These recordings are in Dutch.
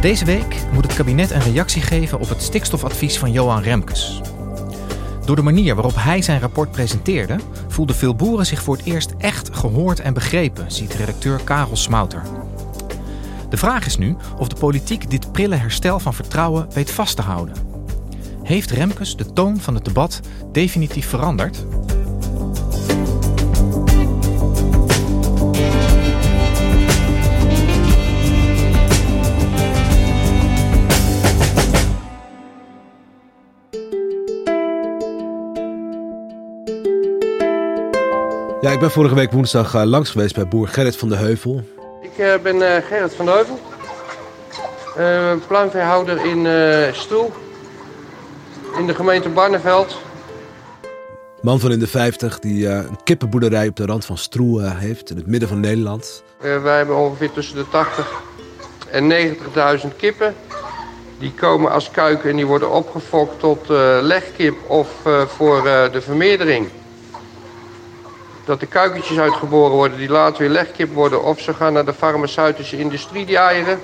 Deze week moet het kabinet een reactie geven op het stikstofadvies van Johan Remkes. Door de manier waarop hij zijn rapport presenteerde, voelden veel boeren zich voor het eerst echt gehoord en begrepen, ziet redacteur Karel Smouter. De vraag is nu of de politiek dit prille herstel van vertrouwen weet vast te houden. Heeft Remkes de toon van het debat definitief veranderd? Ja, ik ben vorige week woensdag uh, langs geweest bij boer Gerrit van de Heuvel. Ik uh, ben uh, Gerrit van de Heuvel, pluimveehouder in Stoel, in de gemeente Barneveld. Man van in de 50 die een kippenboerderij op de rand van Stroe heeft, in het midden van Nederland. wij hebben ongeveer tussen de 80 en 90.000 kippen. Die komen als kuiken en die worden opgefokt tot legkip of voor de vermeerdering dat de kuikentjes uitgeboren worden die later weer legkip worden... of ze gaan naar de farmaceutische industrie, die eieren.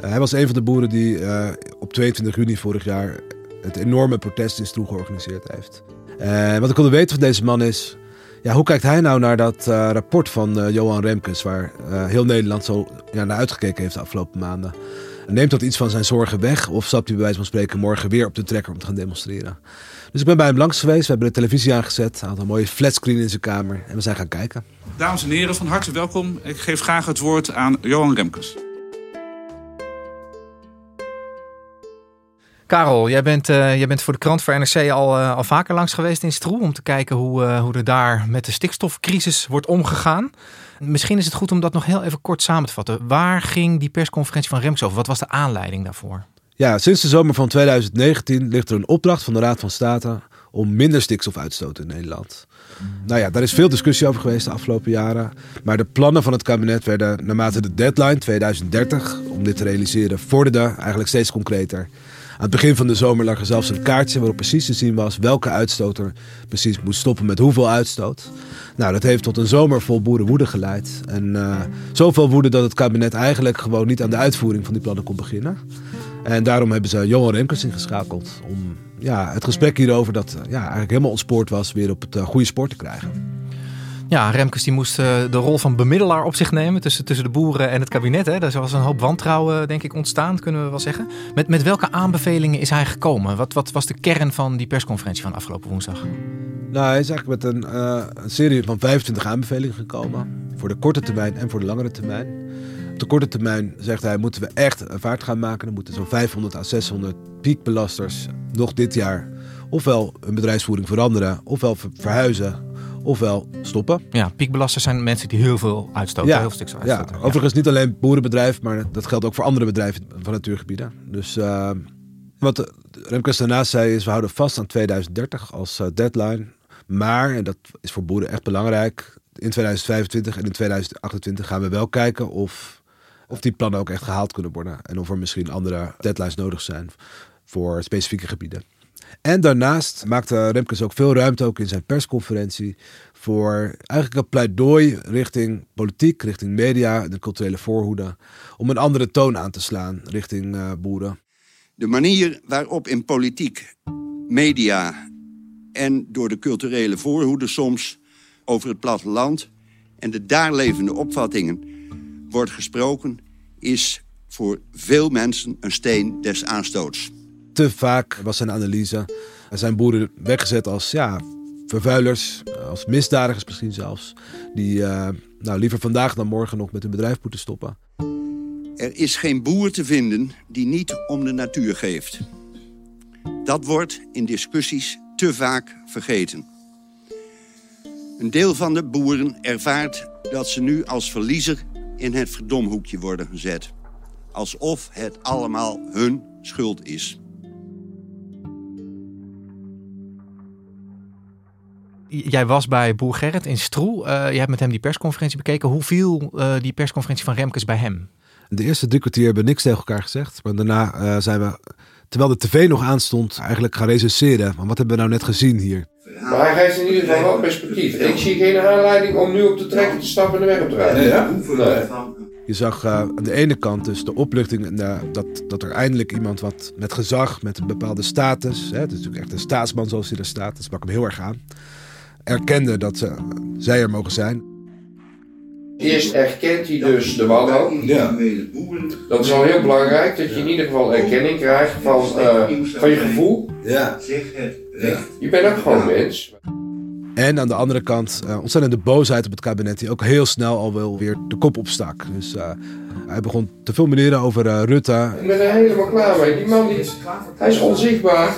Uh, hij was een van de boeren die uh, op 22 juni vorig jaar... het enorme protest in Stroe georganiseerd heeft. Uh, wat ik wilde weten van deze man is... Ja, hoe kijkt hij nou naar dat rapport van Johan Remkes... waar heel Nederland zo ja, naar uitgekeken heeft de afgelopen maanden... Neemt dat iets van zijn zorgen weg of stapt hij bij wijze van spreken morgen weer op de trekker om te gaan demonstreren? Dus ik ben bij hem langs geweest, we hebben de televisie aangezet, hij had een mooie flatscreen in zijn kamer en we zijn gaan kijken. Dames en heren, van harte welkom. Ik geef graag het woord aan Johan Remkes. Karel, jij bent, uh, jij bent voor de krant voor NRC al, uh, al vaker langs geweest in Stroe om te kijken hoe, uh, hoe er daar met de stikstofcrisis wordt omgegaan. Misschien is het goed om dat nog heel even kort samen te vatten. Waar ging die persconferentie van Remkes over? Wat was de aanleiding daarvoor? Ja, sinds de zomer van 2019 ligt er een opdracht van de Raad van State om minder stikstof stoten in Nederland. Nou ja, daar is veel discussie over geweest de afgelopen jaren. Maar de plannen van het kabinet werden naarmate de deadline 2030 om dit te realiseren vorderde eigenlijk steeds concreter. Aan het begin van de zomer lag er zelfs een kaartje waarop precies te zien was welke uitstoter precies moet stoppen met hoeveel uitstoot. Nou, dat heeft tot een zomer vol boerenwoede geleid. En uh, zoveel woede dat het kabinet eigenlijk gewoon niet aan de uitvoering van die plannen kon beginnen. En daarom hebben ze Johan Remkes ingeschakeld om ja, het gesprek hierover, dat ja, eigenlijk helemaal ontspoord was, weer op het uh, goede spoor te krijgen. Ja, Remkes die moest de rol van bemiddelaar op zich nemen tussen, tussen de boeren en het kabinet. Hè. Er was een hoop wantrouwen, denk ik, ontstaan, kunnen we wel zeggen. Met, met welke aanbevelingen is hij gekomen? Wat, wat was de kern van die persconferentie van afgelopen woensdag? Nou, hij is eigenlijk met een, uh, een serie van 25 aanbevelingen gekomen. Voor de korte termijn en voor de langere termijn. Op de korte termijn zegt hij, moeten we echt vaart gaan maken. Dan moeten zo'n 500 à 600 piekbelasters nog dit jaar ofwel hun bedrijfsvoering veranderen, ofwel verhuizen, ofwel stoppen. Ja, piekbelasters zijn mensen die heel veel uitstoten, ja, heel veel stikstof uitstoten. Ja, overigens niet alleen boerenbedrijven, maar dat geldt ook voor andere bedrijven van natuurgebieden. Dus uh, wat Remkes daarnaast zei is, we houden vast aan 2030 als uh, deadline. Maar, en dat is voor boeren echt belangrijk, in 2025 en in 2028 gaan we wel kijken of, of die plannen ook echt gehaald kunnen worden. En of er misschien andere deadlines nodig zijn voor specifieke gebieden. En daarnaast maakte Remkes ook veel ruimte, ook in zijn persconferentie, voor eigenlijk een pleidooi richting politiek, richting media, de culturele voorhoede, om een andere toon aan te slaan richting uh, boeren. De manier waarop in politiek, media en door de culturele voorhoede soms over het platteland en de daar levende opvattingen wordt gesproken, is voor veel mensen een steen des aanstoots. Te vaak was zijn analyse. Er zijn boeren weggezet als ja, vervuilers, als misdadigers misschien zelfs. Die uh, nou, liever vandaag dan morgen nog met hun bedrijf moeten stoppen. Er is geen boer te vinden die niet om de natuur geeft. Dat wordt in discussies te vaak vergeten. Een deel van de boeren ervaart dat ze nu als verliezer in het verdomhoekje worden gezet. Alsof het allemaal hun schuld is. Jij was bij Boer Gerrit in Stroe. Uh, je hebt met hem die persconferentie bekeken. Hoe viel uh, die persconferentie van Remkes bij hem? De eerste drie kwartier hebben we niks tegen elkaar gezegd. Maar daarna uh, zijn we, terwijl de tv nog aanstond, eigenlijk gaan recenseren. Maar wat hebben we nou net gezien hier? Maar hij geeft in ieder geval wel perspectief. Ik zie geen aanleiding om nu op de trekker te stappen en de weg op te rijden. Nee, ja? nee. Je zag uh, aan de ene kant dus de opluchting en uh, dat, dat er eindelijk iemand wat met gezag, met een bepaalde status, hè, het is natuurlijk echt een staatsman zoals hij er staat, dat sprak hem heel erg aan, erkende dat ze, zij er mogen zijn. Eerst erkent hij dus de wanhoop. Ja. Dat is al heel belangrijk, dat je in ieder geval erkenning krijgt van, uh, van je gevoel. Ja. Je bent ook gewoon mens. En aan de andere kant uh, ontzettende boosheid op het kabinet, die ook heel snel al wel weer de kop opstak. Dus uh, hij begon te fulmineren over uh, Rutte. Ik ben er helemaal klaar mee. Die man die, hij is onzichtbaar.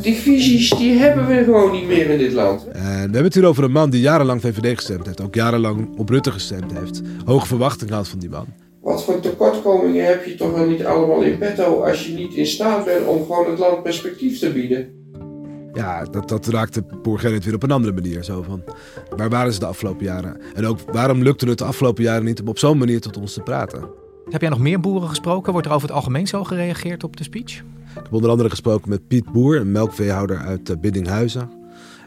Die visies die hebben we gewoon niet meer in dit land. En we hebben het hier over een man die jarenlang VVD gestemd heeft, ook jarenlang op Rutte gestemd heeft. Hoge verwachtingen had van die man. Wat voor tekortkomingen heb je toch wel niet allemaal in petto als je niet in staat bent om gewoon het land perspectief te bieden? Ja, dat, dat raakte Gerrit weer op een andere manier. Zo van, waar waren ze de afgelopen jaren? En ook, waarom lukte het de afgelopen jaren niet om op zo'n manier tot ons te praten? Heb jij nog meer boeren gesproken? Wordt er over het algemeen zo gereageerd op de speech? Ik heb onder andere gesproken met Piet Boer, een melkveehouder uit uh, Biddinghuizen.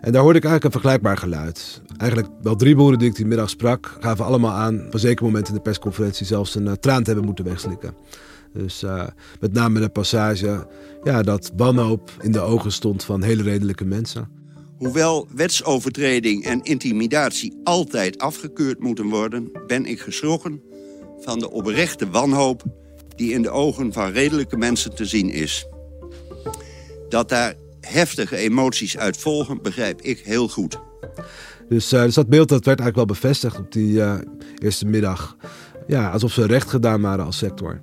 En daar hoorde ik eigenlijk een vergelijkbaar geluid. Eigenlijk wel drie boeren die ik die middag sprak, gaven allemaal aan... op een zeker moment in de persconferentie zelfs een uh, traan te hebben moeten wegslikken. Dus uh, met name de passage ja, dat wanhoop in de ogen stond van hele redelijke mensen. Hoewel wetsovertreding en intimidatie altijd afgekeurd moeten worden... ben ik geschrokken van de oprechte wanhoop die in de ogen van redelijke mensen te zien is. Dat daar heftige emoties uit volgen, begrijp ik heel goed. Dus, uh, dus dat beeld dat werd eigenlijk wel bevestigd op die uh, eerste middag. Ja, alsof ze recht gedaan waren als sector.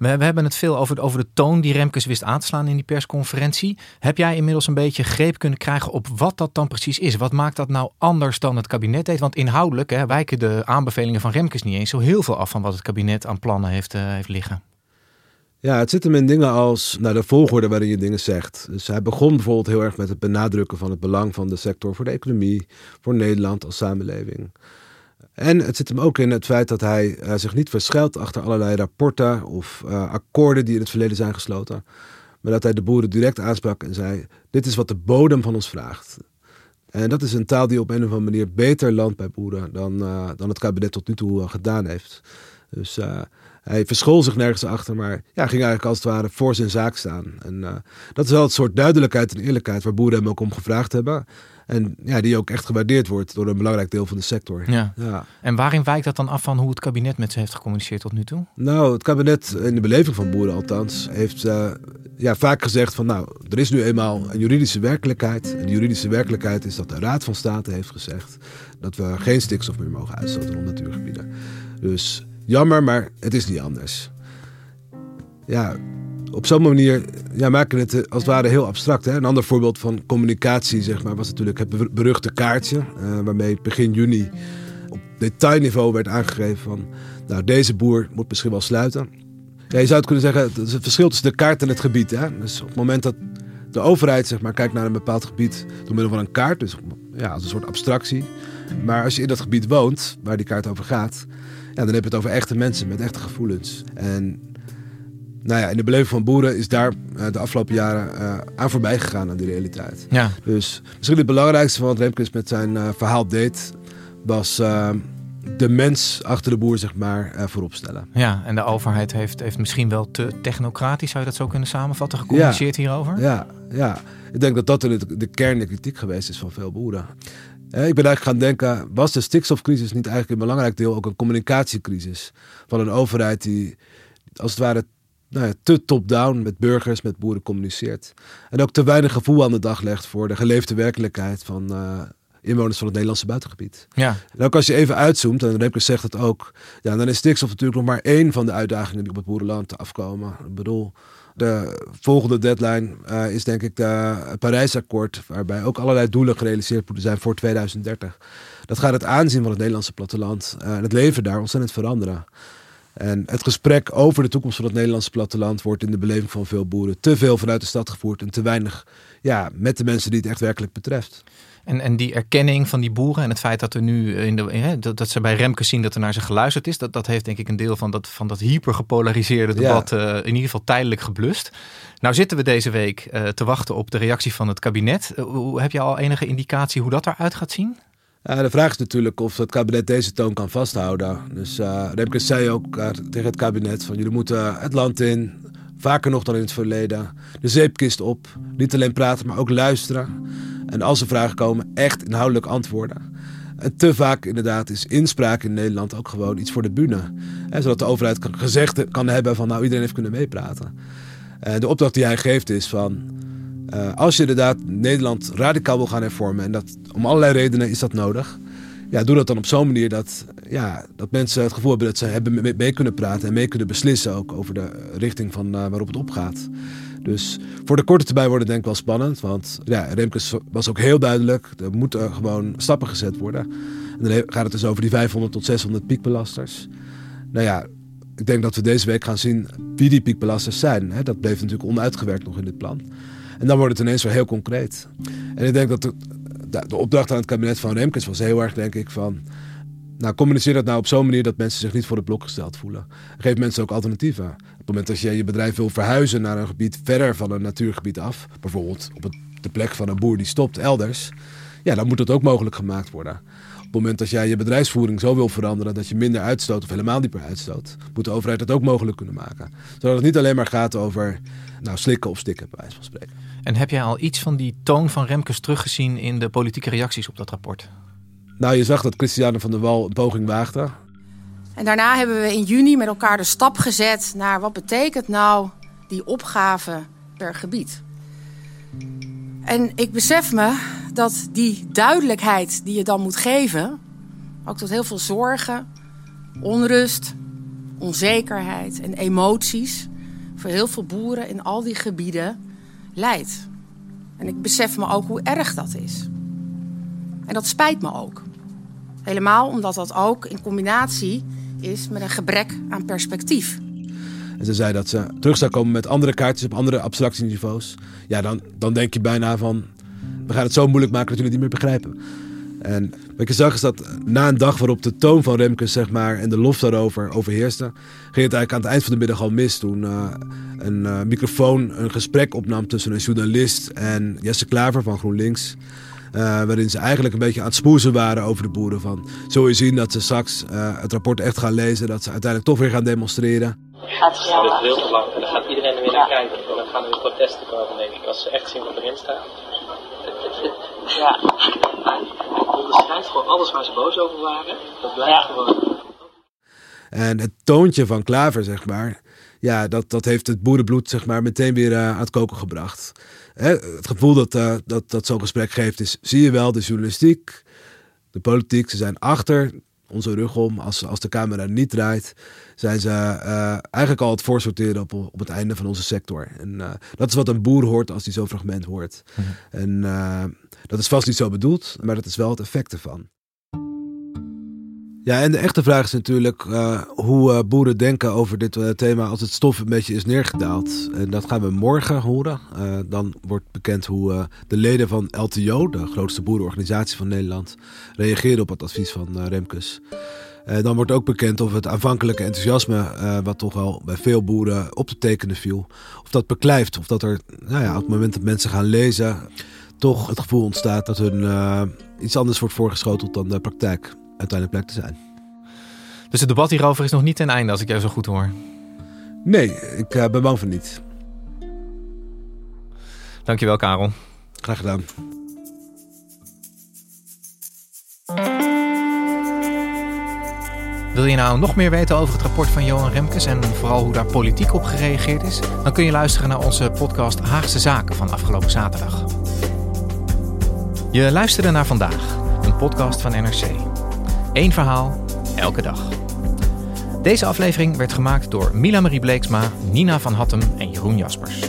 We, hebben het veel over, over de toon die Remkes wist aan te slaan in die persconferentie. Heb jij inmiddels een beetje greep kunnen krijgen op wat dat dan precies is? Wat maakt dat nou anders dan het kabinet deed? Want inhoudelijk hè, wijken de aanbevelingen van Remkes niet eens zo heel veel af van wat het kabinet aan plannen heeft, uh, heeft liggen. Ja, het zit hem in dingen als nou, de volgorde waarin je dingen zegt. Dus hij begon bijvoorbeeld heel erg met het benadrukken van het belang van de sector voor de economie, voor Nederland als samenleving. En het zit hem ook in het feit dat hij uh, zich niet verschuilt achter allerlei rapporten of uh, akkoorden die in het verleden zijn gesloten. Maar dat hij de boeren direct aansprak en zei: Dit is wat de bodem van ons vraagt. En dat is een taal die op een of andere manier beter landt bij boeren dan, uh, dan het kabinet tot nu toe gedaan heeft. Dus hij verschool zich nergens achter, maar ja, ging eigenlijk als het ware voor zijn zaak staan. En dat is wel het soort duidelijkheid en eerlijkheid waar boeren hem ook om gevraagd hebben. En ja, die ook echt gewaardeerd wordt door een belangrijk deel van de sector. Ja. ja. En waarin wijkt dat dan af van hoe het kabinet met ze heeft gecommuniceerd tot nu toe? Nou, het kabinet, in de beleving van boeren althans, heeft uh, ja, vaak gezegd van nou, er is nu eenmaal een juridische werkelijkheid. En de juridische werkelijkheid is dat de Raad van State heeft gezegd dat we geen stikstof meer mogen uitstoten op natuurgebieden. Dus jammer, maar het is niet anders. Ja, op zo'n manier ja, maken we het eh, als het ware heel abstract. Hè? Een ander voorbeeld van communicatie zeg maar, was natuurlijk het beruchte kaartje. Uh, waarmee begin juni op detailniveau werd aangegeven van... nou, deze boer moet misschien wel sluiten. Ja, je zou het kunnen zeggen, het is het verschil tussen de kaart en het gebied. Hè? Dus op het moment dat de overheid zeg maar, kijkt naar een bepaald gebied door middel van een kaart... dus ja, als een soort abstractie. Maar als je in dat gebied woont, waar die kaart over gaat... Ja, dan heb je het over echte mensen met echte gevoelens. En nou ja, in de beleving van boeren is daar uh, de afgelopen jaren uh, aan voorbij gegaan aan die realiteit. Ja. Dus misschien het belangrijkste van wat Remkes met zijn uh, verhaal deed, was de mens achter de boer, zeg maar, voorop stellen. Ja, en de overheid heeft, heeft misschien wel te technocratisch, zou je dat zo kunnen samenvatten, gecommuniceerd ja. hierover? Ja, ja, ik denk dat dat de, de kern de kritiek geweest is van veel boeren. Ik ben eigenlijk gaan denken, was de stikstofcrisis niet eigenlijk een belangrijk deel ook een communicatiecrisis van een overheid die als het ware nou ja, te top-down met burgers, met boeren communiceert. En ook te weinig gevoel aan de dag legt voor de geleefde werkelijkheid van uh, inwoners van het Nederlandse buitengebied. Ja. En ook als je even uitzoomt, en Remkes zegt het ook, ja, dan is stikstof natuurlijk nog maar één van de uitdagingen die op het boerenland afkomen. Ik bedoel, de volgende deadline uh, is denk ik de Parijsakkoord, waarbij ook allerlei doelen gerealiseerd moeten zijn voor 2030. Dat gaat het aanzien van het Nederlandse platteland uh, en het leven daar ontzettend veranderen. En het gesprek over de toekomst van het Nederlandse platteland wordt in de beleving van veel boeren te veel vanuit de stad gevoerd en te weinig ja, met de mensen die het echt werkelijk betreft. En, en die erkenning van die boeren en het feit dat er nu in de, hè, dat, dat ze bij Remke zien dat er naar ze geluisterd is, dat, dat heeft denk ik een deel van dat, van dat hyper gepolariseerde debat uh, in ieder geval tijdelijk geblust. Nou zitten we deze week uh, te wachten op de reactie van het kabinet. Uh, heb je al enige indicatie hoe dat eruit gaat zien? Uh, de vraag is natuurlijk of het kabinet deze toon kan vasthouden. Dus uh, Remkes zei ook uh, tegen het kabinet van jullie moeten het land in, vaker nog dan in het verleden, de zeepkist op. Niet alleen praten, maar ook luisteren. En als er vragen komen, echt inhoudelijk antwoorden. En te vaak inderdaad is inspraak in Nederland ook gewoon iets voor de bühne. Zodat de overheid gezegd kan hebben van nou iedereen heeft kunnen meepraten. de opdracht die hij geeft is van uh, als je inderdaad Nederland radicaal wil gaan hervormen, en dat, om allerlei redenen is dat nodig, ja, doe dat dan op zo'n manier dat, ja, dat mensen het gevoel hebben dat ze hebben mee, kunnen praten en mee kunnen beslissen ook over de richting van, uh, waarop het opgaat. Dus voor de korte termijn wordt het denk ik wel spannend, want ja, Remkes was ook heel duidelijk, er moeten gewoon stappen gezet worden. En dan gaat het dus over die 500 tot 600 piekbelasters. Nou ja, ik denk dat we deze week gaan zien wie die piekbelasters zijn. Dat bleef natuurlijk onuitgewerkt nog in dit plan. En dan wordt het ineens wel heel concreet. En ik denk dat de, de, opdracht aan het kabinet van Remkes was heel erg, denk ik, van... Nou, communiceer dat nou op zo'n manier dat mensen zich niet voor het blok gesteld voelen. Geef mensen ook alternatieven. Op het moment dat je je bedrijf wil verhuizen naar een gebied verder van een natuurgebied af, bijvoorbeeld op het, de plek van een boer die stopt elders, ja, dan moet dat ook mogelijk gemaakt worden. Op het moment dat jij je bedrijfsvoering zo wil veranderen dat je minder uitstoot of helemaal niet meer uitstoot, moet de overheid dat ook mogelijk kunnen maken. Zodat het niet alleen maar gaat over nou, slikken of stikken, bij wijze van spreken. En heb jij al iets van die toon van Remkes teruggezien in de politieke reacties op dat rapport? Nou, je zag dat Christiane van der Wal een poging waagde. En daarna hebben we in juni met elkaar de stap gezet naar wat betekent nou die opgave per gebied. En ik besef me dat die duidelijkheid die je dan moet geven, ook tot heel veel zorgen, onrust, onzekerheid en emoties voor heel veel boeren in al die gebieden En ik besef me ook hoe erg dat is. En dat spijt me ook. Helemaal omdat dat ook in combinatie is met een gebrek aan perspectief. En ze zei dat ze terug zou komen met andere kaartjes op andere abstractieniveaus. Ja, dan, dan denk je bijna van... we gaan het zo moeilijk maken dat jullie het niet meer begrijpen. En wat je zag is dat na een dag waarop de toon van Remkes zeg maar, en de lof daarover overheerste, ging het eigenlijk aan het eind van de middag al mis toen uh, een uh, microfoon een gesprek opnam tussen een journalist en Jesse Klaver van GroenLinks. Uh, waarin ze eigenlijk een beetje aan het spoezen waren over de boeren. Van, zul je zien dat ze straks het rapport echt gaan lezen, dat ze uiteindelijk toch weer gaan demonstreren. Het is heel te lang en dan gaat iedereen er weer naar kijken. En dan gaan er weer protesten komen, denk ik, als ze echt zien wat erin staat. Ja. Beschrijft gewoon alles waar ze boos over waren. Dat blijft gewoon. En het toontje van Klaver, zeg maar, ja, dat, dat heeft het boerenbloed zeg maar, meteen weer uh, aan het koken gebracht. Hè, het gevoel dat, uh, dat, dat zo'n gesprek geeft is, zie je wel, de journalistiek, de politiek, ze zijn achter onze rug om. Als, als de camera niet draait, zijn ze uh, eigenlijk al het voorsorteren op, op het einde van onze sector. En dat is wat een boer hoort als hij zo'n fragment hoort. Mm -hmm. En dat is vast niet zo bedoeld, maar dat is wel het effect ervan. Ja, en de echte vraag is natuurlijk uh, hoe uh, boeren denken over dit uh, thema als het stof een beetje is neergedaald. En dat gaan we morgen horen. dan wordt bekend hoe de leden van LTO, de grootste boerenorganisatie van Nederland, reageren op het advies van Remkes. dan wordt ook bekend of het aanvankelijke enthousiasme, wat toch wel bij veel boeren op te tekenen viel, of dat beklijft. Of dat er nou ja, op het moment dat mensen gaan lezen, toch het gevoel ontstaat dat hun iets anders wordt voorgeschoteld dan de praktijk uiteindelijk plek te zijn. Dus het debat hierover is nog niet ten einde, als ik jou zo goed hoor. Nee, ik eh, ben bang van niet. Dankjewel, Karel. Graag gedaan. Wil je nou nog meer weten over het rapport van Johan Remkes en vooral hoe daar politiek op gereageerd is? Dan kun je luisteren naar onze podcast Haagse Zaken van afgelopen zaterdag. Je luisterde naar vandaag, een podcast van NRC. Eén verhaal, elke dag. Deze aflevering werd gemaakt door Mila Marie Bleeksma, Nina van Hattem en Jeroen Jaspers.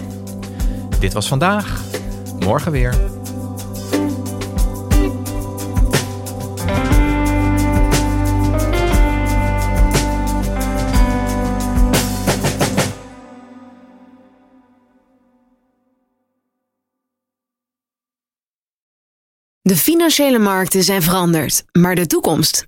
Dit was vandaag, morgen weer. De financiële markten zijn veranderd, maar de toekomst,